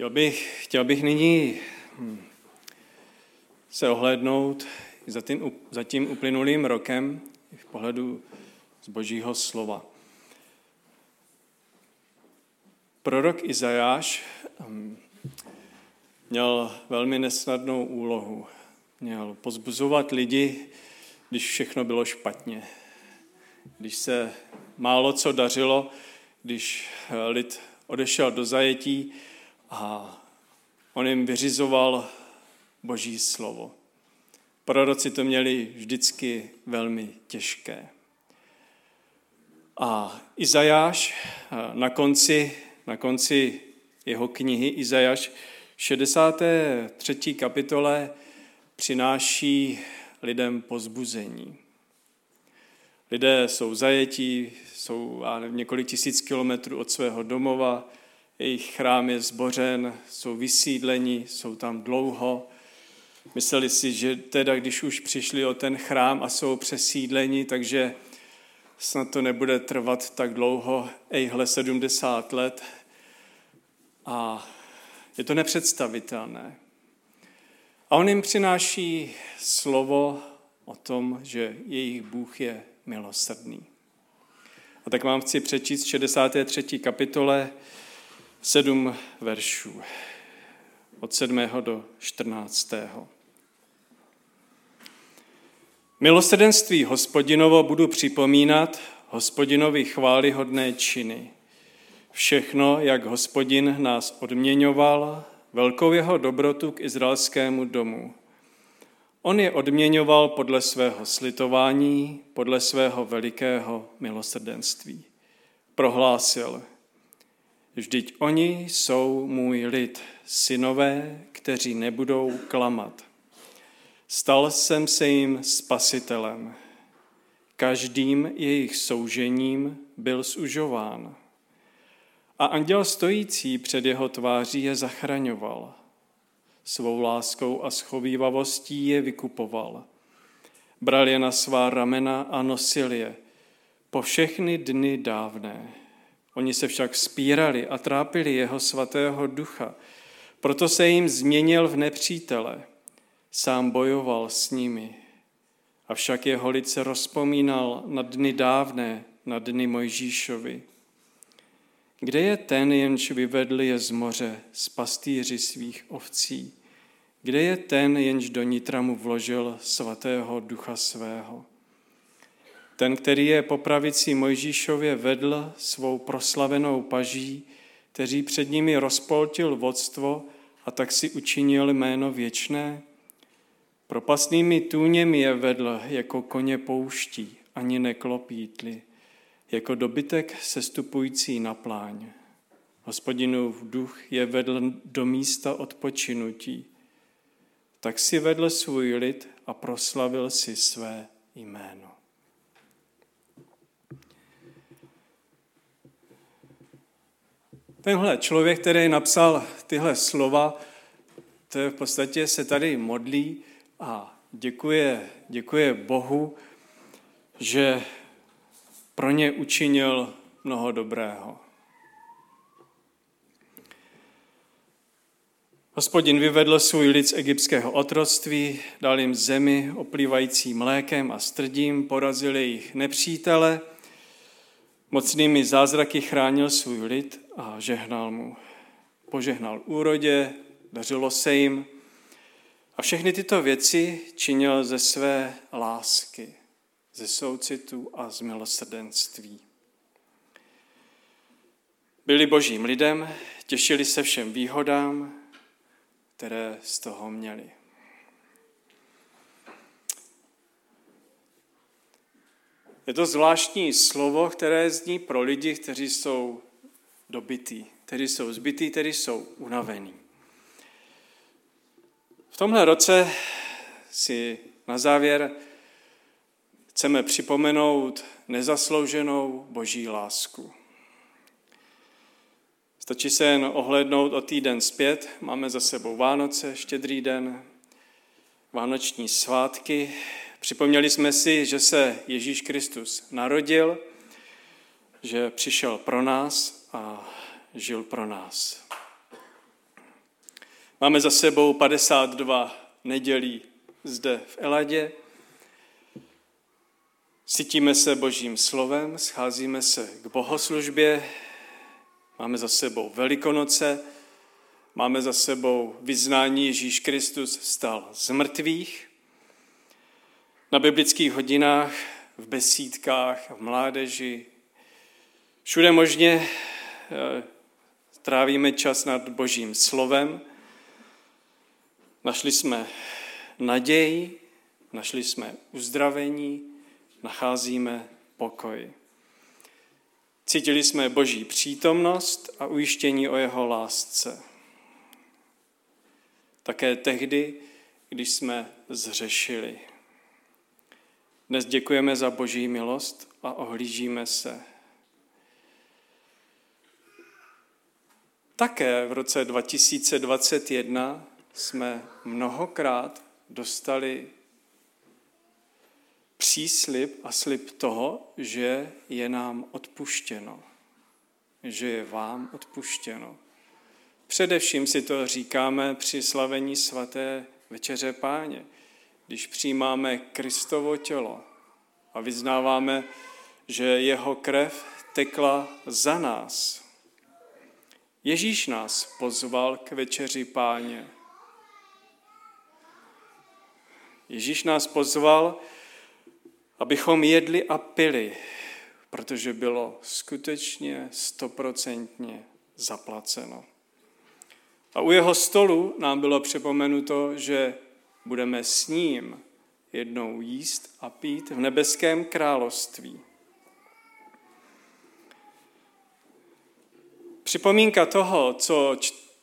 Chtěl bych, chtěl bych nyní hm, se ohlédnout za tím, za tím uplynulým rokem v pohledu z božího slova. Prorok Izajáš hm, měl velmi nesnadnou úlohu. Měl pozbuzovat lidi, když všechno bylo špatně. Když se málo co dařilo, když lid odešel do zajetí, a on jim vyřizoval boží slovo. Proroci to měli vždycky velmi těžké. A Izajáš na konci, na konci jeho knihy Izajáš 63. kapitole přináší lidem pozbuzení. Lidé jsou zajetí, jsou několik tisíc kilometrů od svého domova, jejich chrám je zbořen, jsou vysídleni, jsou tam dlouho. Mysleli si, že teda, když už přišli o ten chrám a jsou přesídleni, takže snad to nebude trvat tak dlouho, ejhle 70 let. A je to nepředstavitelné. A on jim přináší slovo o tom, že jejich Bůh je milosrdný. A tak vám chci přečíst 63. kapitole sedm veršů od 7. do 14. Milosrdenství hospodinovo budu připomínat hospodinovi chválihodné činy. Všechno, jak hospodin nás odměňoval, velkou jeho dobrotu k izraelskému domu. On je odměňoval podle svého slitování, podle svého velikého milosrdenství. Prohlásil, Vždyť oni jsou můj lid, synové, kteří nebudou klamat. Stal jsem se jim spasitelem. Každým jejich soužením byl zužován. A anděl stojící před jeho tváří je zachraňoval. Svou láskou a schovývavostí je vykupoval. Bral je na svá ramena a nosil je po všechny dny dávné. Oni se však spírali a trápili jeho svatého ducha. Proto se jim změnil v nepřítele. Sám bojoval s nimi. Avšak jeho lid se rozpomínal na dny dávné, na dny Mojžíšovi. Kde je ten, jenž vyvedl je z moře, z pastýři svých ovcí? Kde je ten, jenž do nitra mu vložil svatého ducha svého? Ten, který je po pravici Mojžíšově vedl svou proslavenou paží, který před nimi rozpoltil vodstvo a tak si učinil jméno věčné, propastnými tůněmi je vedl jako koně pouští, ani neklopítli, jako dobytek sestupující na pláň. Hospodinův duch je vedl do místa odpočinutí. Tak si vedl svůj lid a proslavil si své jméno. Tenhle člověk, který napsal tyhle slova, to je v podstatě se tady modlí a děkuje, děkuje Bohu, že pro ně učinil mnoho dobrého. Hospodin vyvedl svůj lid z egyptského otroctví, dal jim zemi oplývající mlékem a strdím, porazil jejich nepřítele, mocnými zázraky chránil svůj lid a žehnal mu. Požehnal úrodě, dařilo se jim a všechny tyto věci činil ze své lásky, ze soucitu a z milosrdenství. Byli božím lidem, těšili se všem výhodám, které z toho měli. Je to zvláštní slovo, které zní pro lidi, kteří jsou dobitý, kteří jsou zbytý, kteří jsou unavení. V tomhle roce si na závěr chceme připomenout nezaslouženou boží lásku. Stačí se jen ohlednout o týden zpět. Máme za sebou Vánoce, štědrý den, vánoční svátky. Připomněli jsme si, že se Ježíš Kristus narodil, že přišel pro nás a žil pro nás. Máme za sebou 52 nedělí zde v Eladě. Cítíme se božím slovem, scházíme se k bohoslužbě, máme za sebou Velikonoce, máme za sebou vyznání Ježíš Kristus stal z mrtvých. Na biblických hodinách, v besídkách, v mládeži, všude možně eh, trávíme čas nad božím slovem. Našli jsme naději, našli jsme uzdravení, nacházíme pokoj. Cítili jsme boží přítomnost a ujištění o jeho lásce. Také tehdy, když jsme zřešili. Dnes děkujeme za boží milost a ohlížíme se. Také v roce 2021 jsme mnohokrát dostali příslip a slib toho, že je nám odpuštěno. Že je vám odpuštěno. Především si to říkáme při slavení svaté večeře páně, když přijímáme Kristovo tělo a vyznáváme, že jeho krev tekla za nás. Ježíš nás pozval k večeři páně. Ježíš nás pozval, abychom jedli a pili, protože bylo skutečně stoprocentně zaplaceno. A u jeho stolu nám bylo připomenuto, že budeme s ním jednou jíst a pít v nebeském království. Připomínka toho, co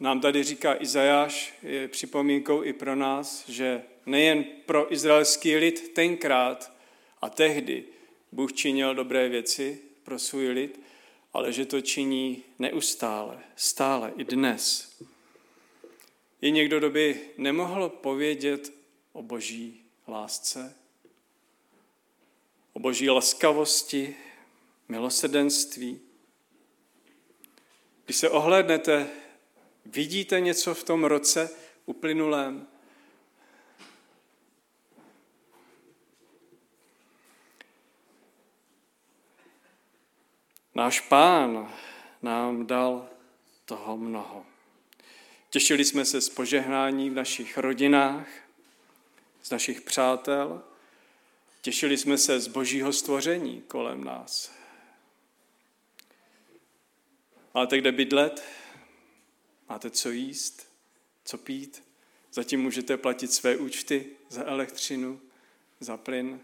nám tady říká Izajáš, je připomínkou i pro nás, že nejen pro izraelský lid tenkrát a tehdy Bůh činil dobré věci pro svůj lid, ale že to činí neustále, stále i dnes. Je někdo, kdo by nemohl povědět o boží lásce, o boží laskavosti, milosrdenství. Když se ohlédnete, vidíte něco v tom roce uplynulém, Náš pán nám dal toho mnoho. Těšili jsme se z požehnání v našich rodinách, z našich přátel, těšili jsme se z božího stvoření kolem nás. Máte kde bydlet? Máte co jíst? Co pít? Zatím můžete platit své účty za elektřinu, za plyn,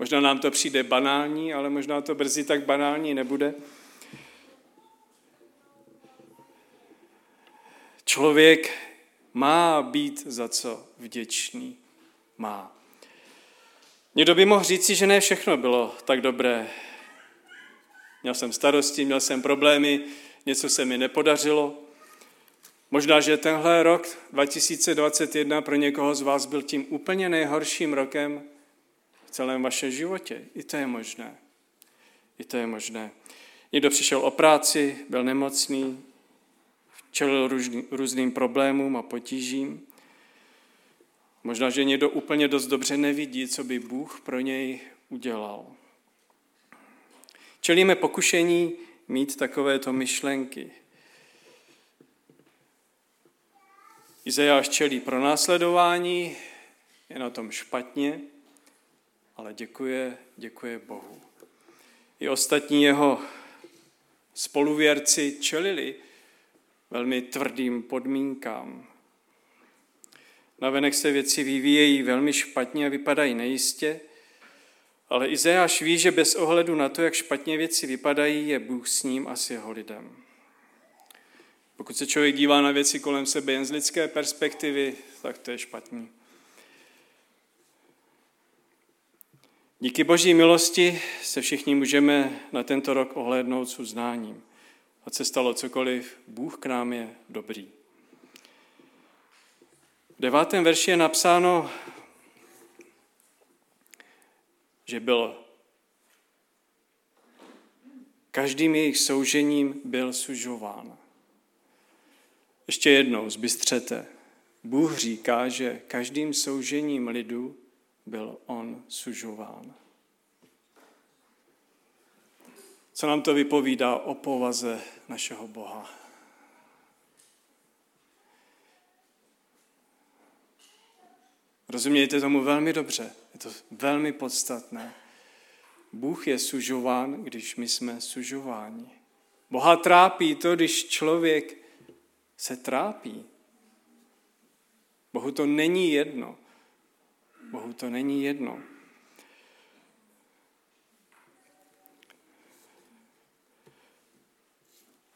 Možná nám to přijde banální, ale možná to brzy tak banální nebude. Člověk má být za co vděčný. Má. Někdo by mohl říci, že ne všechno bylo tak dobré. Měl jsem starosti, měl jsem problémy, něco se mi nepodařilo. Možná, že tenhle rok 2021 pro někoho z vás byl tím úplně nejhorším rokem v celém vašem životě. I to je možné. I to je možné. Někdo přišel o práci, byl nemocný, čelil různým problémům a potížím. Možná, že někdo úplně dost dobře nevidí, co by Bůh pro něj udělal. Čelíme pokušení mít takovéto myšlenky. Izajáš čelí pro následování, je na tom špatně, ale děkuje, děkuje Bohu. I ostatní jeho spoluvěrci čelili velmi tvrdým podmínkám. Navenek se věci vyvíjejí velmi špatně a vypadají nejistě, ale Izajáš ví, že bez ohledu na to, jak špatně věci vypadají, je Bůh s ním a s jeho lidem. Pokud se člověk dívá na věci kolem sebe jen z lidské perspektivy, tak to je špatný. Díky boží milosti se všichni můžeme na tento rok ohlédnout s uznáním. Ať se stalo cokoliv, Bůh k nám je dobrý. V devátém verši je napsáno, že byl každým jejich soužením byl sužován. Ještě jednou zbystřete. Bůh říká, že každým soužením lidu byl on sužován. Co nám to vypovídá o povaze našeho Boha? Rozumějte tomu velmi dobře, je to velmi podstatné. Bůh je sužován, když my jsme sužováni. Boha trápí to, když člověk se trápí. Bohu to není jedno. Bohu to není jedno.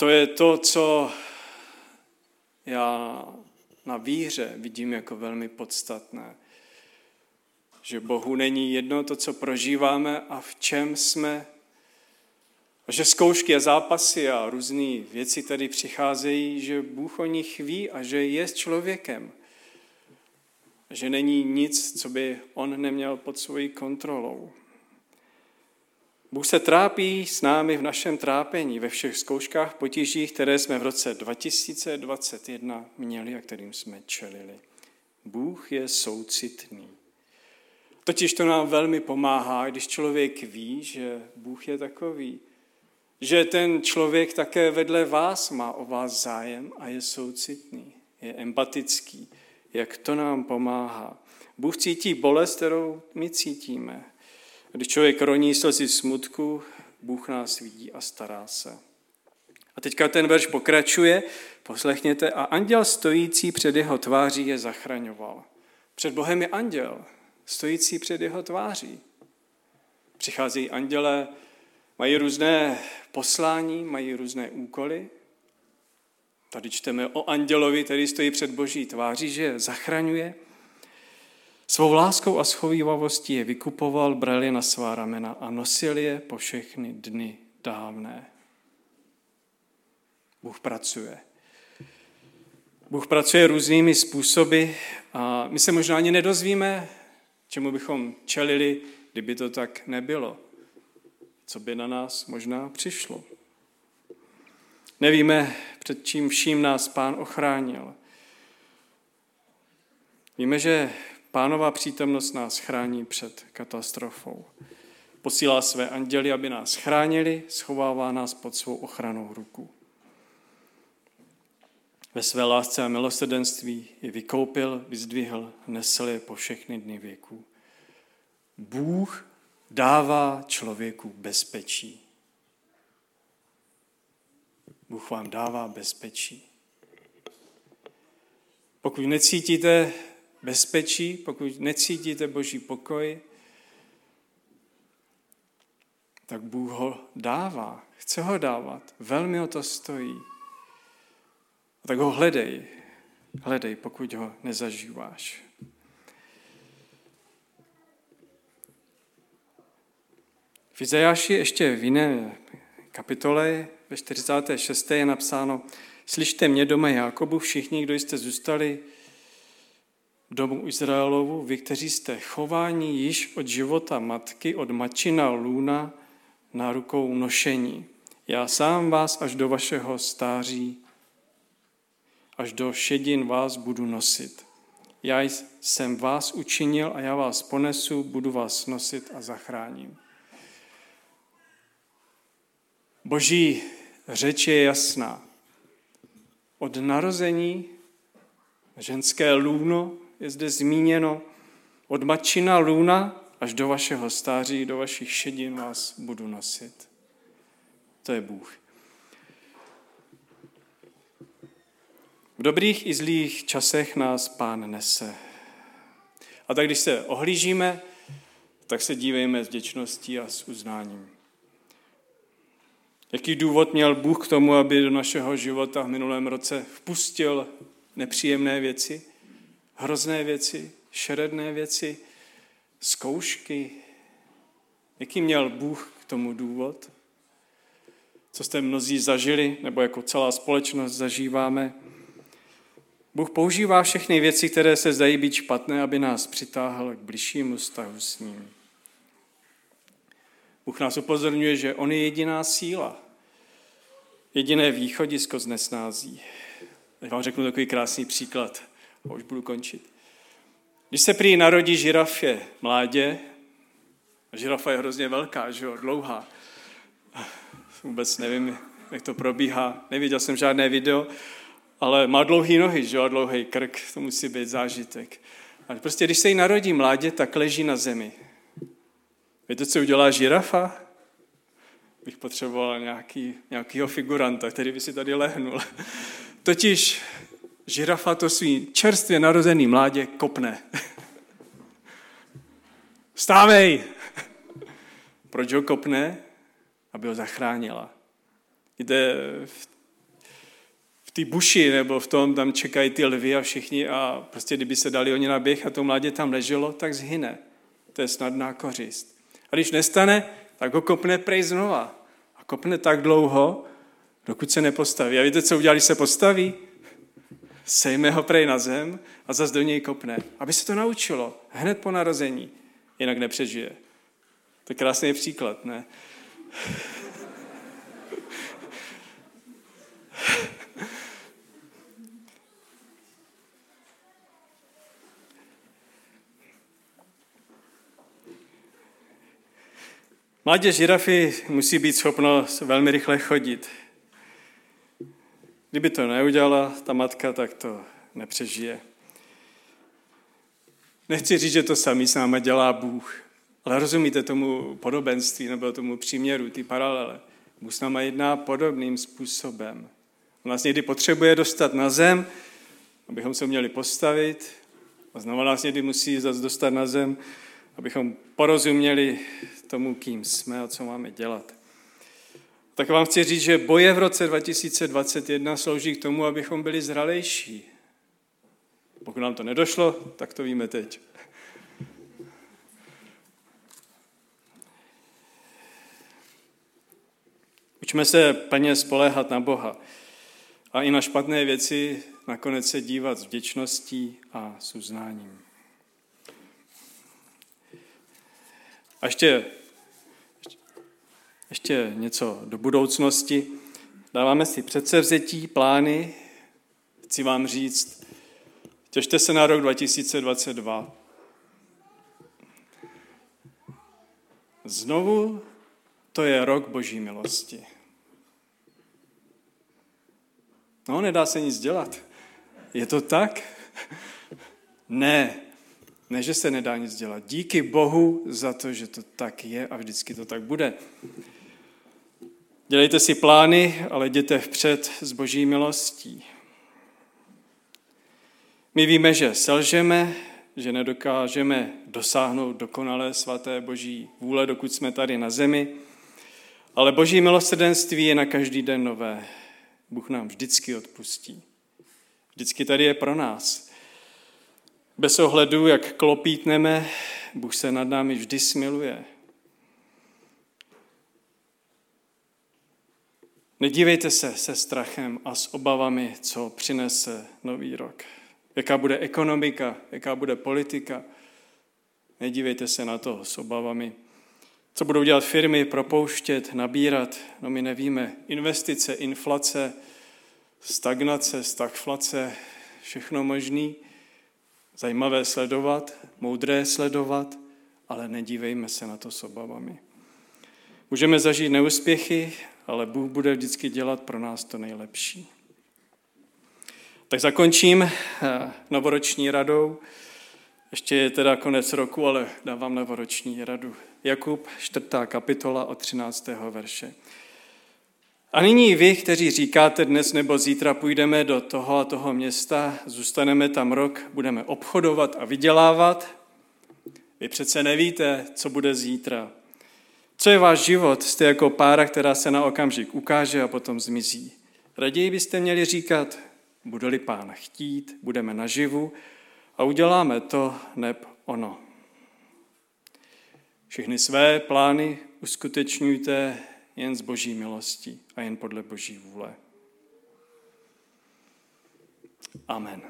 To je to, co já na víře vidím jako velmi podstatné. Že Bohu není jedno to, co prožíváme a v čem jsme. A že zkoušky a zápasy a různé věci tady přicházejí, že Bůh o nich ví a že je s člověkem. Že není nic, co by on neměl pod svojí kontrolou. Bůh se trápí s námi v našem trápení, ve všech zkouškách, potížích, které jsme v roce 2021 měli a kterým jsme čelili. Bůh je soucitný. Totiž to nám velmi pomáhá, když člověk ví, že Bůh je takový, že ten člověk také vedle vás má o vás zájem a je soucitný, je empatický. Jak to nám pomáhá? Bůh cítí bolest, kterou my cítíme. Když člověk roní slzy smutku, Bůh nás vidí a stará se. A teďka ten verš pokračuje, poslechněte, a anděl stojící před jeho tváří je zachraňoval. Před Bohem je anděl, stojící před jeho tváří. Přicházejí anděle, mají různé poslání, mají různé úkoly. Tady čteme o andělovi, který stojí před boží tváří, že zachraňuje. Svou láskou a schovývavostí je vykupoval, bral je na svá ramena a nosil je po všechny dny dávné. Bůh pracuje. Bůh pracuje různými způsoby a my se možná ani nedozvíme, čemu bychom čelili, kdyby to tak nebylo. Co by na nás možná přišlo. Nevíme, před čím vším nás pán ochránil. Víme, že Pánová přítomnost nás chrání před katastrofou. Posílá své anděly, aby nás chránili, schovává nás pod svou ochranou ruku. Ve své lásce a milosedenství je vykoupil, vyzdvihl, nesl je po všechny dny věků. Bůh dává člověku bezpečí. Bůh vám dává bezpečí. Pokud necítíte bezpečí, pokud necítíte boží pokoj, tak Bůh ho dává, chce ho dávat, velmi o to stojí. A tak ho hledej, hledej, pokud ho nezažíváš. V Izajáši ještě v jiné kapitole, ve 46. je napsáno, slyšte mě doma Jákobu, všichni, kdo jste zůstali domu Izraelovu, vy, kteří jste chováni již od života matky, od mačina lůna na rukou nošení. Já sám vás až do vašeho stáří, až do šedin vás budu nosit. Já jsem vás učinil a já vás ponesu, budu vás nosit a zachráním. Boží řeč je jasná. Od narození ženské lůno je zde zmíněno od mačina lůna až do vašeho stáří, do vašich šedin vás budu nosit. To je Bůh. V dobrých i zlých časech nás Pán nese. A tak když se ohlížíme, tak se dívejme s vděčností a s uznáním. Jaký důvod měl Bůh k tomu, aby do našeho života v minulém roce vpustil nepříjemné věci? Hrozné věci, šeredné věci, zkoušky. Jaký měl Bůh k tomu důvod? Co jste mnozí zažili, nebo jako celá společnost zažíváme? Bůh používá všechny věci, které se zdají být špatné, aby nás přitáhl k bližšímu vztahu s ním. Bůh nás upozorňuje, že On je jediná síla, jediné východisko z nesnází. Teď vám řeknu takový krásný příklad a už budu končit. Když se prý narodí žirafě mládě, žirafa je hrozně velká, že jo, dlouhá, vůbec nevím, jak to probíhá, neviděl jsem žádné video, ale má dlouhé nohy, že jo, dlouhý krk, to musí být zážitek. Ale prostě když se jí narodí mládě, tak leží na zemi. Víte, co udělá žirafa? Bych potřeboval nějaký, nějakýho figuranta, který by si tady lehnul. Totiž žirafa to svý čerstvě narozený mládě kopne. Stávej! Proč ho kopne? Aby ho zachránila. Jde v té buši nebo v tom, tam čekají ty lvy a všichni a prostě kdyby se dali oni na běh a to mládě tam leželo, tak zhyne. To je snadná kořist. A když nestane, tak ho kopne prej znova. A kopne tak dlouho, dokud se nepostaví. A víte, co když se postaví? Sejme ho prej na zem a zase do něj kopne. Aby se to naučilo hned po narození. Jinak nepřežije. To je krásný příklad, ne? Mladě žirafy musí být schopno velmi rychle chodit. Kdyby to neudělala ta matka, tak to nepřežije. Nechci říct, že to samý s náma dělá Bůh, ale rozumíte tomu podobenství nebo tomu příměru, ty paralele. Bůh s náma jedná podobným způsobem. On nás někdy potřebuje dostat na zem, abychom se měli postavit, a znovu nás někdy musí zase dostat na zem, abychom porozuměli tomu, kým jsme a co máme dělat. Tak vám chci říct, že boje v roce 2021 slouží k tomu, abychom byli zralejší. Pokud nám to nedošlo, tak to víme teď. Učme se plně spoléhat na Boha a i na špatné věci nakonec se dívat s vděčností a s uznáním. A ještě, ještě něco do budoucnosti. Dáváme si předsevzetí, plány. Chci vám říct, těšte se na rok 2022. Znovu to je rok boží milosti. No, nedá se nic dělat. Je to tak? Ne, ne, že se nedá nic dělat. Díky Bohu za to, že to tak je a vždycky to tak bude. Dělejte si plány, ale jděte vpřed s boží milostí. My víme, že selžeme, že nedokážeme dosáhnout dokonalé svaté boží vůle, dokud jsme tady na zemi, ale boží milosrdenství je na každý den nové. Bůh nám vždycky odpustí. Vždycky tady je pro nás. Bez ohledu, jak klopítneme, Bůh se nad námi vždy smiluje. Nedívejte se se strachem a s obavami, co přinese nový rok. Jaká bude ekonomika, jaká bude politika. Nedívejte se na to s obavami. Co budou dělat firmy, propouštět, nabírat, no my nevíme. Investice, inflace, stagnace, stagflace, všechno možný. Zajímavé sledovat, moudré sledovat, ale nedívejme se na to s obavami. Můžeme zažít neúspěchy, ale Bůh bude vždycky dělat pro nás to nejlepší. Tak zakončím eh, novoroční radou. Ještě je teda konec roku, ale dávám novoroční radu. Jakub, 4. kapitola od 13. verše. A nyní vy, kteří říkáte dnes nebo zítra půjdeme do toho a toho města, zůstaneme tam rok, budeme obchodovat a vydělávat, vy přece nevíte, co bude zítra. Co je váš život? Jste jako pára, která se na okamžik ukáže a potom zmizí. Raději byste měli říkat, bude-li pán chtít, budeme naživu a uděláme to neb ono. Všechny své plány uskutečňujte jen z boží milosti a jen podle boží vůle. Amen.